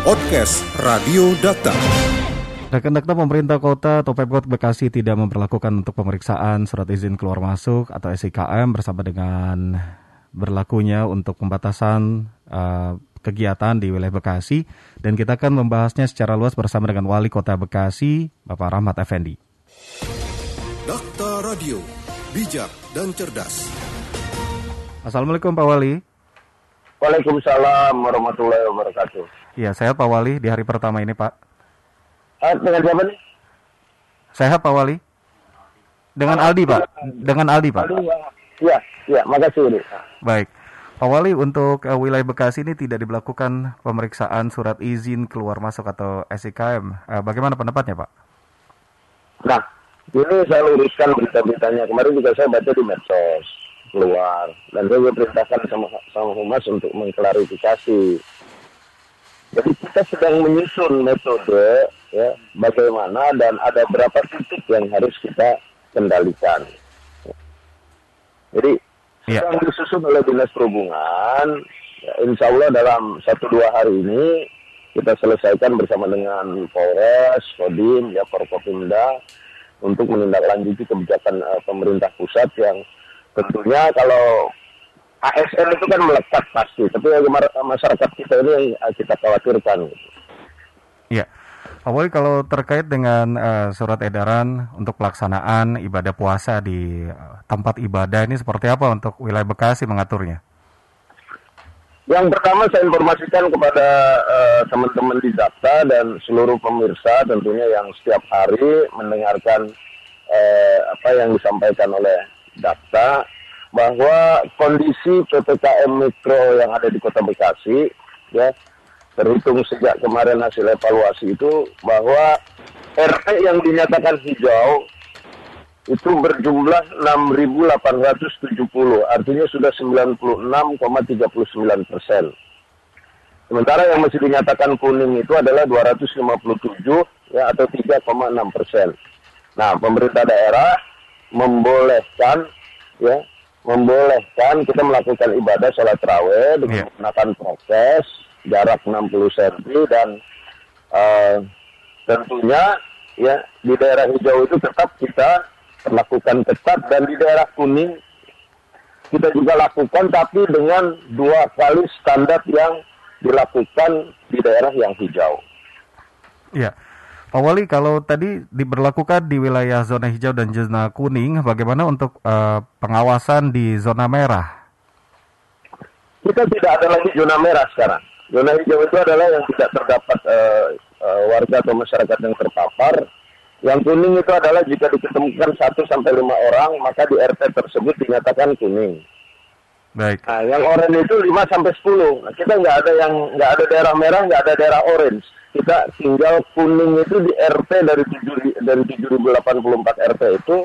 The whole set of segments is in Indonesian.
Podcast Radio Data. Rekan-rekan pemerintah kota atau Pemkot Bekasi tidak memperlakukan untuk pemeriksaan surat izin keluar masuk atau SIKM bersama dengan berlakunya untuk pembatasan uh, kegiatan di wilayah Bekasi dan kita akan membahasnya secara luas bersama dengan Wali Kota Bekasi, Bapak Rahmat Effendi. Dakta Radio, bijak dan cerdas. Assalamualaikum Pak Wali. Waalaikumsalam warahmatullahi wabarakatuh. Iya, sehat Pak Wali di hari pertama ini Pak. Ah, dengan siapa nih? Sehat Pak Wali. Dengan Aldi Pak. Dengan Aldi Pak. Iya, iya, makasih ini. Baik. Pak Wali, untuk uh, wilayah Bekasi ini tidak diberlakukan pemeriksaan surat izin keluar masuk atau SIKM. Uh, bagaimana pendapatnya Pak? Nah, ini saya luruskan berita-beritanya. Kemarin juga saya baca di medsos dan saya perintahkan sama sama humas untuk mengklarifikasi. Jadi kita sedang menyusun metode ya bagaimana dan ada berapa titik yang harus kita kendalikan. Jadi Iya. sedang disusun oleh dinas perhubungan. Ya, insya Allah dalam satu dua hari ini kita selesaikan bersama dengan Polres, Kodim, ya Forkopimda untuk menindaklanjuti kebijakan eh, pemerintah pusat yang tentunya kalau ASN itu kan melekat pasti, tapi masyarakat kita ini yang eh, kita khawatirkan. Iya. Pak Wali, kalau terkait dengan uh, surat edaran untuk pelaksanaan ibadah puasa di uh, tempat ibadah ini seperti apa untuk wilayah Bekasi mengaturnya? Yang pertama saya informasikan kepada teman-teman di Zakta dan seluruh pemirsa tentunya yang setiap hari mendengarkan eh, apa yang disampaikan oleh Zakta bahwa kondisi PPKM Mikro yang ada di Kota Bekasi ya terhitung sejak kemarin hasil evaluasi itu bahwa RT yang dinyatakan hijau itu berjumlah 6.870, artinya sudah 96,39 persen. Sementara yang masih dinyatakan kuning itu adalah 257 ya atau 3,6 persen. Nah, pemerintah daerah membolehkan ya membolehkan kita melakukan ibadah sholat raweh dengan Iya. menggunakan prokes jarak 60 cm dan eh, tentunya ya di daerah hijau itu tetap kita perlakukan ketat dan di daerah kuning kita juga lakukan tapi dengan dua kali standar yang dilakukan di daerah yang hijau. Iya. Pak Wali, kalau tadi diberlakukan di wilayah zona hijau dan zona kuning, bagaimana untuk uh, pengawasan di zona merah? Kita tidak ada lagi zona merah sekarang. Zona hijau itu adalah yang tidak terdapat eh, eh, warga atau masyarakat yang terpapar. Yang kuning itu adalah jika diketemukan 1 sampai 5 orang, maka di RT tersebut dinyatakan kuning. Baik. Nah, yang oranye itu 5 sampai 10. Nah, kita nggak ada yang nggak ada daerah merah, nggak ada daerah orange. Kita tinggal kuning itu di RT dari 7 dari 7084 RT itu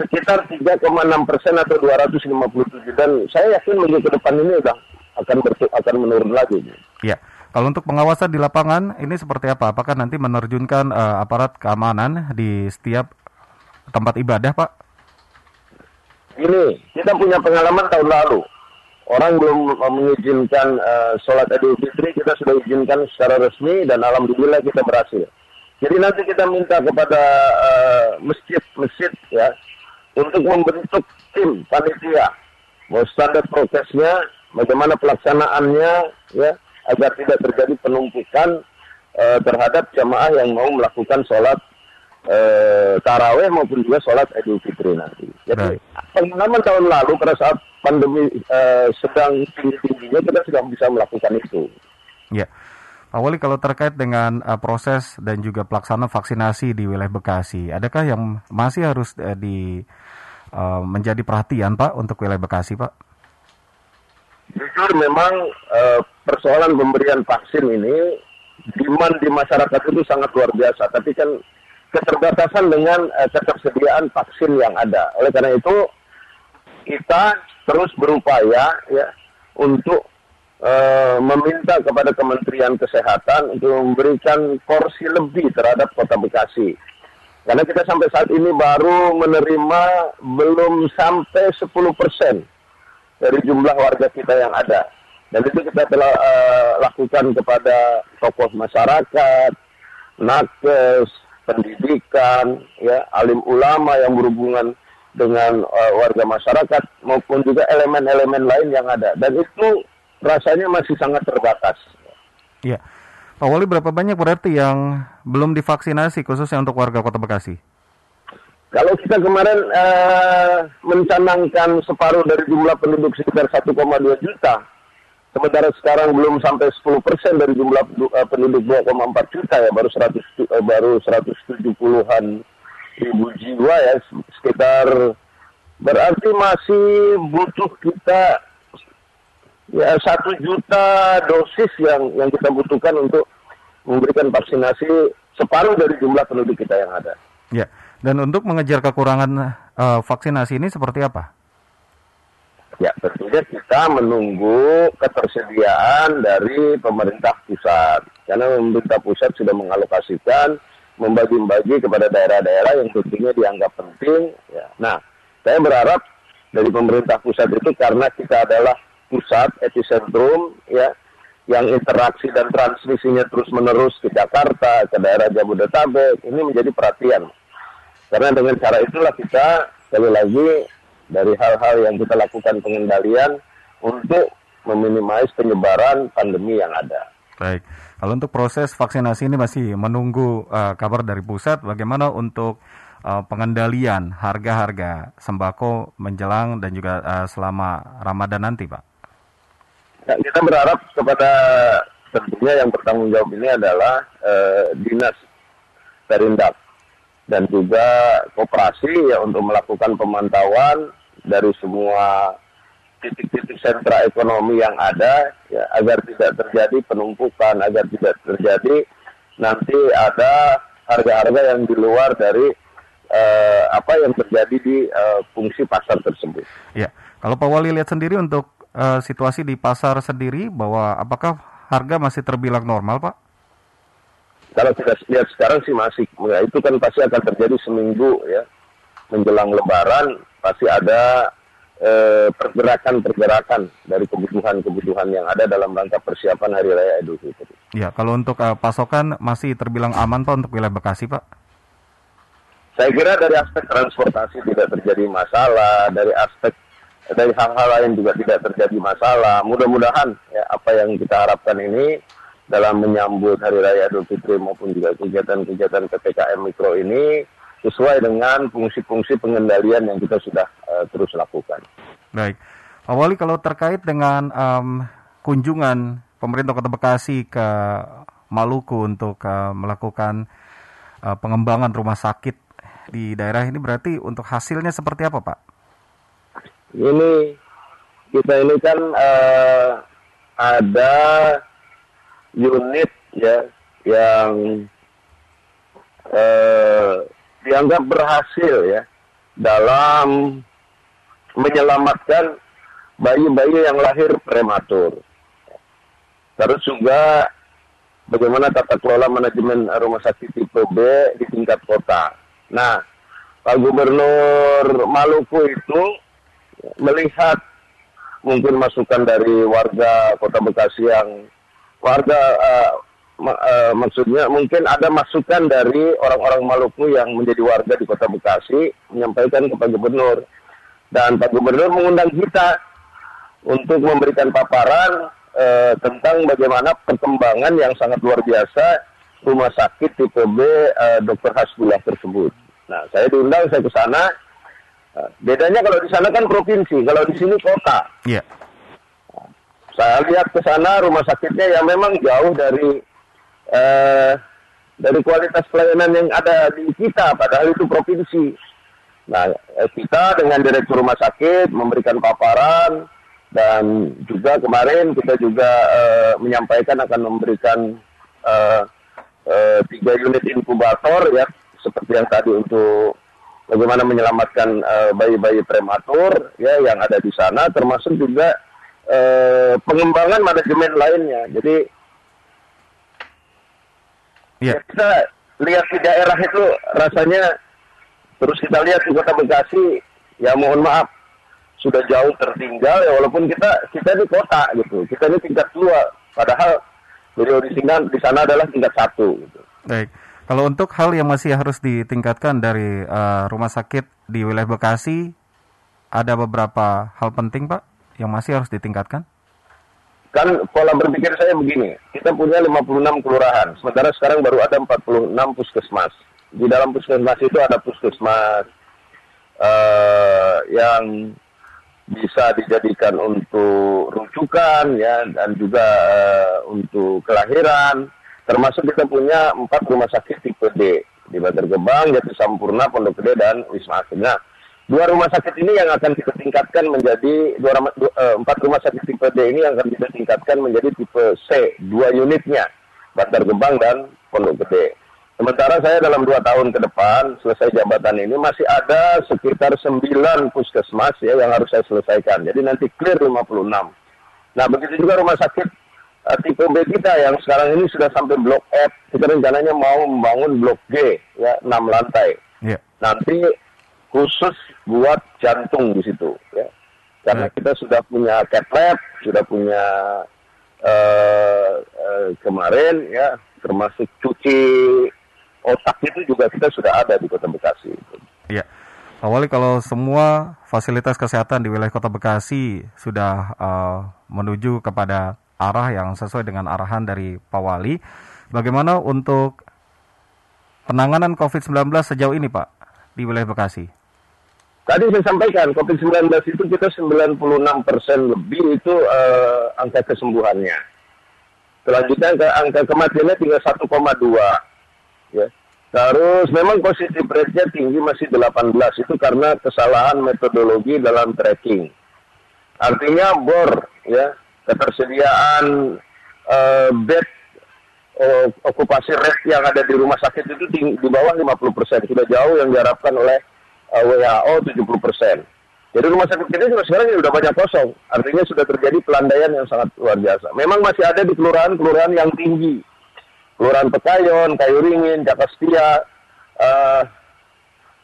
sekitar 3,6 persen atau 257 dan saya yakin minggu ke depan ini udah akan bertu- akan menurun lagi. Ya. Kalau untuk pengawasan di lapangan ini seperti apa? Apakah nanti menerjunkan uh, aparat keamanan di setiap tempat ibadah, Pak? Ini kita punya pengalaman tahun lalu. Orang belum mengizinkan eh, sholat Idul Fitri, kita sudah izinkan secara resmi dan alhamdulillah kita berhasil. Jadi nanti kita minta kepada eh, masjid-masjid ya untuk membentuk tim panitia, mau standar prokesnya, bagaimana pelaksanaannya ya agar tidak terjadi penumpukan eh, terhadap jamaah yang mau melakukan sholat eh, taraweh maupun juga sholat Idul Fitri nanti. Jadi Baik. pengalaman tahun lalu pada saat pandemi eh, sedang tinggi-tingginya kita sudah bisa melakukan itu. Ya. Pak Wali, kalau terkait dengan uh, proses dan juga pelaksanaan vaksinasi di wilayah Bekasi, adakah yang masih harus uh, di uh, menjadi perhatian, Pak, untuk wilayah Bekasi, Pak? Jujur memang eh, persoalan pemberian vaksin ini demand di masyarakat itu sangat luar biasa. Tapi kan keterbatasan dengan eh, ketersediaan vaksin yang ada. Oleh karena itu kita terus berupaya ya untuk eh, meminta kepada Kementerian Kesehatan untuk memberikan porsi lebih terhadap Kota Bekasi. Karena kita sampai saat ini baru menerima belum sampai 10 persen dari jumlah warga kita yang ada. Dan itu kita telah uh, lakukan kepada tokoh masyarakat, nakes, pendidikan, ya, alim ulama yang berhubungan dengan uh, warga masyarakat maupun juga elemen-elemen lain yang ada. Dan itu rasanya masih sangat terbatas. Iya. Pak Wali berapa banyak berarti yang belum divaksinasi khususnya untuk warga Kota Bekasi? Kalau kita kemarin uh, mencanangkan separuh dari jumlah penduduk sekitar 1,2 juta, sementara sekarang belum sampai 10 persen dari jumlah uh, penduduk 2,4 juta ya, baru 100 uh, baru 170-an ribu jiwa ya, sekitar berarti masih butuh kita ya satu juta dosis yang yang kita butuhkan untuk memberikan vaksinasi separuh dari jumlah penduduk kita yang ada. Ya, dan untuk mengejar kekurangan uh, vaksinasi ini seperti apa? Ya, tentunya kita menunggu ketersediaan dari pemerintah pusat. Karena pemerintah pusat sudah mengalokasikan, membagi-bagi kepada daerah-daerah yang tentunya dianggap penting. Ya. Nah, saya berharap dari pemerintah pusat itu karena kita adalah pusat epicentrum ya yang interaksi dan transmisinya terus-menerus ke Jakarta, ke daerah Jabodetabek, ini menjadi perhatian. Karena dengan cara itulah kita, sekali lagi, dari hal-hal yang kita lakukan pengendalian untuk meminimais penyebaran pandemi yang ada. Baik, kalau untuk proses vaksinasi ini masih menunggu uh, kabar dari pusat, bagaimana untuk uh, pengendalian harga-harga sembako menjelang dan juga uh, selama Ramadan nanti, Pak? Ya, kita berharap kepada tentunya yang bertanggung jawab ini adalah uh, dinas Perindak dan juga koperasi ya untuk melakukan pemantauan dari semua titik-titik sentra ekonomi yang ada ya agar tidak terjadi penumpukan agar tidak terjadi nanti ada harga-harga yang di luar dari uh, apa yang terjadi di uh, fungsi pasar tersebut. Ya, kalau Pak Wali lihat sendiri untuk uh, situasi di pasar sendiri bahwa apakah harga masih terbilang normal, Pak? Kalau kita lihat sekarang sih masih, ya itu kan pasti akan terjadi seminggu ya menjelang Lebaran pasti ada pergerakan-pergerakan eh, dari kebutuhan-kebutuhan yang ada dalam rangka persiapan Hari Raya Idul Fitri. Ya, kalau untuk uh, pasokan masih terbilang aman Pak untuk wilayah Bekasi Pak? Saya kira dari aspek transportasi tidak terjadi masalah, dari aspek dari hal-hal lain juga tidak terjadi masalah. Mudah-mudahan ya apa yang kita harapkan ini dalam menyambut Hari Raya Idul Fitri maupun juga kegiatan-kegiatan PPKM Mikro ini sesuai dengan fungsi-fungsi pengendalian yang kita sudah uh, terus lakukan. Baik, Pak Wali kalau terkait dengan um, kunjungan pemerintah Kota Bekasi ke Maluku untuk uh, melakukan uh, pengembangan rumah sakit di daerah ini berarti untuk hasilnya seperti apa Pak? Ini kita ini kan uh, ada unit ya yang uh, dianggap berhasil ya dalam menyelamatkan bayi-bayi yang lahir prematur. Terus juga bagaimana tata kelola manajemen rumah sakit tipe B di tingkat kota. Nah, Pak Gubernur Maluku itu melihat mungkin masukan dari warga Kota Bekasi yang warga uh, uh, maksudnya mungkin ada masukan dari orang-orang Maluku yang menjadi warga di Kota Bekasi menyampaikan ke Pak Gubernur dan Pak Gubernur mengundang kita untuk memberikan paparan uh, tentang bagaimana perkembangan yang sangat luar biasa rumah sakit tipe B uh, Dr. Hasbullah tersebut. Nah, saya diundang saya ke sana. Uh, bedanya kalau di sana kan provinsi, kalau di sini kota. Iya. Yeah. Saya lihat ke sana rumah sakitnya yang memang jauh dari eh, dari kualitas pelayanan yang ada di kita, padahal itu provinsi. Nah, eh, kita dengan direktur rumah sakit memberikan paparan dan juga kemarin kita juga eh, menyampaikan akan memberikan eh, eh, tiga unit inkubator ya, seperti yang tadi untuk bagaimana menyelamatkan eh, bayi-bayi prematur ya yang ada di sana, termasuk juga eh, pengembangan manajemen lainnya. Jadi Yeah. Ya, kita lihat di daerah itu rasanya terus kita lihat di kota Bekasi, ya mohon maaf, sudah jauh tertinggal ya walaupun kita kita di kota gitu kita ini tingkat dua padahal beliau di sana di sana adalah tingkat satu gitu. Baik. Kalau untuk hal yang masih harus ditingkatkan dari uh, rumah sakit di wilayah Bekasi, ada beberapa hal penting Pak yang masih harus ditingkatkan? Kan pola berpikir saya begini, kita punya 56 kelurahan, sementara sekarang baru ada 46 puskesmas. Di dalam puskesmas itu ada puskesmas uh, yang bisa dijadikan untuk rujukan ya dan juga uh, untuk kelahiran termasuk kita punya empat rumah sakit tipe D di Bantar Gebang, Jati Sampurna, Pondok Gede dan Wisma Atlet. Nah, dua rumah sakit ini yang akan kita tingkatkan menjadi dua, dua, uh, empat rumah sakit tipe D ini yang akan kita tingkatkan menjadi tipe C dua unitnya Bantar Gebang dan Pondok Gede. Sementara saya dalam dua tahun ke depan selesai jabatan ini masih ada sekitar sembilan puskesmas ya yang harus saya selesaikan. Jadi nanti clear 56. Nah begitu juga rumah sakit uh, tipe B kita yang sekarang ini sudah sampai blok F. Kita rencananya mau membangun blok G ya 6 lantai. Yeah. Nanti khusus buat jantung di situ ya. Karena yeah. kita sudah punya cat lab, sudah punya uh, uh, kemarin ya termasuk cuci otak itu juga kita sudah ada di Kota Bekasi. Iya. Pak Wali, kalau semua fasilitas kesehatan di wilayah Kota Bekasi sudah uh, menuju kepada arah yang sesuai dengan arahan dari Pak Wali, bagaimana untuk penanganan COVID-19 sejauh ini Pak di wilayah Bekasi? Tadi saya sampaikan COVID-19 itu kita 96 persen lebih itu uh, angka kesembuhannya. Selanjutnya angka, angka kematiannya tinggal 1,2 Ya. Terus memang positif rate-nya tinggi masih 18 itu karena kesalahan metodologi dalam tracking. Artinya bor ya ketersediaan uh, bed uh, okupasi rate yang ada di rumah sakit itu di bawah 50% sudah jauh yang diharapkan oleh uh, WHO 70%. Jadi rumah sakit kita juga sekarang sudah banyak kosong. Artinya sudah terjadi pelandaian yang sangat luar biasa. Memang masih ada di kelurahan-kelurahan yang tinggi Kelurahan Pekayon, Kayu Ringin, Jakastia, uh,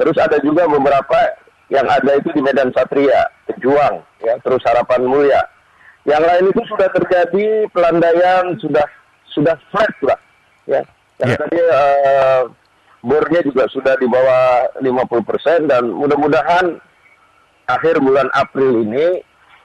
terus ada juga beberapa yang ada itu di Medan Satria, Pejuang, ya, terus Harapan Mulia. Yang lain itu sudah terjadi pelandaian, sudah sudah flat lah, ya. Yang yeah. tadi uh, bornya juga sudah di bawah 50% dan mudah-mudahan akhir bulan April ini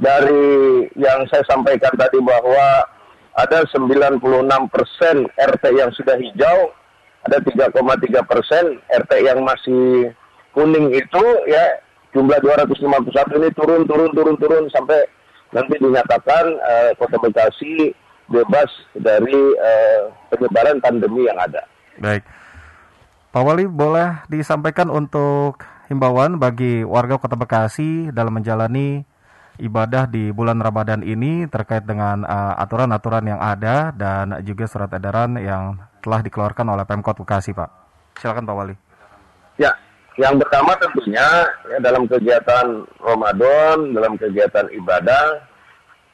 dari yang saya sampaikan tadi bahwa ada 96 persen RT yang sudah hijau, ada 3,3 persen RT yang masih kuning itu ya jumlah 251 ini turun turun turun turun sampai nanti dinyatakan uh, Kota Bekasi bebas dari uh, penyebaran pandemi yang ada. Baik. Pak Wali boleh disampaikan untuk himbauan bagi warga Kota Bekasi dalam menjalani ibadah di bulan Ramadan ini terkait dengan uh, aturan-aturan uh, yang ada dan juga surat edaran yang telah dikeluarkan oleh Pemkot Bekasi, Pak. Silakan Pak Wali. Ya, yang pertama tentunya ya, dalam kegiatan Ramadan, dalam kegiatan ibadah,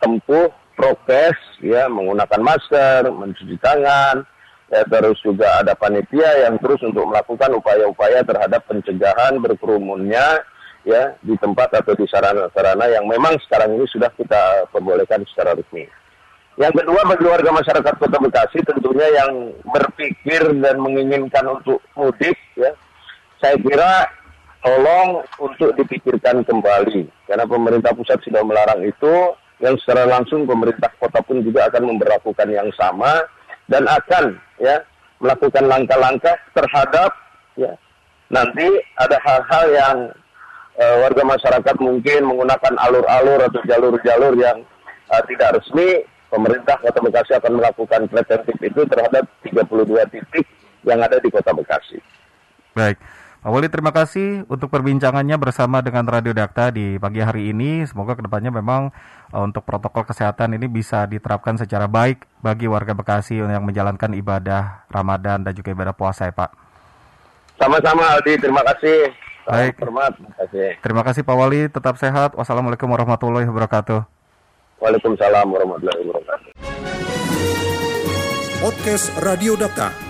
tempuh prokes, ya menggunakan masker, mencuci tangan, ya terus juga ada panitia yang terus untuk melakukan upaya-upaya terhadap pencegahan berkerumunnya ya di tempat atau di sarana-sarana yang memang sekarang ini sudah kita perbolehkan secara resmi. Yang kedua bagi warga masyarakat Kota Bekasi tentunya yang berpikir dan menginginkan untuk mudik ya, saya kira tolong untuk dipikirkan kembali karena pemerintah pusat sudah melarang itu yang secara langsung pemerintah kota pun juga akan memperlakukan yang sama dan akan ya melakukan langkah-langkah terhadap ya nanti ada hal-hal yang uh, warga masyarakat mungkin menggunakan alur-alur atau jalur-jalur yang uh, tidak resmi, pemerintah Kota Bekasi akan melakukan preventif itu terhadap 32 titik yang ada di Kota Bekasi. Baik. Pak Wali, terima kasih untuk perbincangannya bersama dengan Radio Dakta di pagi hari ini. Semoga ke depannya memang uh, untuk protokol kesehatan ini bisa diterapkan secara baik bagi warga Bekasi yang menjalankan ibadah Ramadan dan juga ibadah puasa ya Pak. Sama-sama Aldi, terima kasih. Baik. Hormat. Terima kasih Pak Wali. Tetap sehat. Wassalamualaikum warahmatullahi wabarakatuh. Waalaikumsalam warahmatullahi wabarakatuh. Podcast Radio Data.